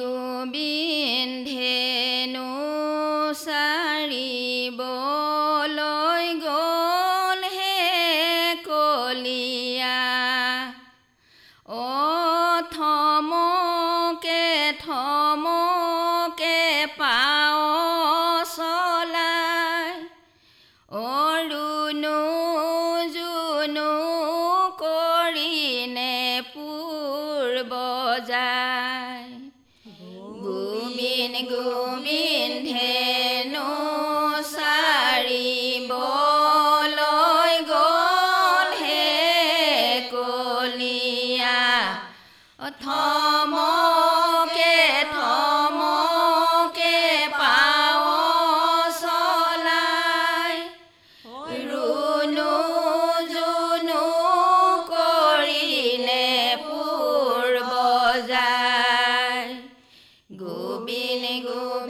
গোবিন্ধেনু চাৰিবলৈ গ'ল হে কলিয়া। অ থমকে থমকে পাওঁ গুমি conmigo.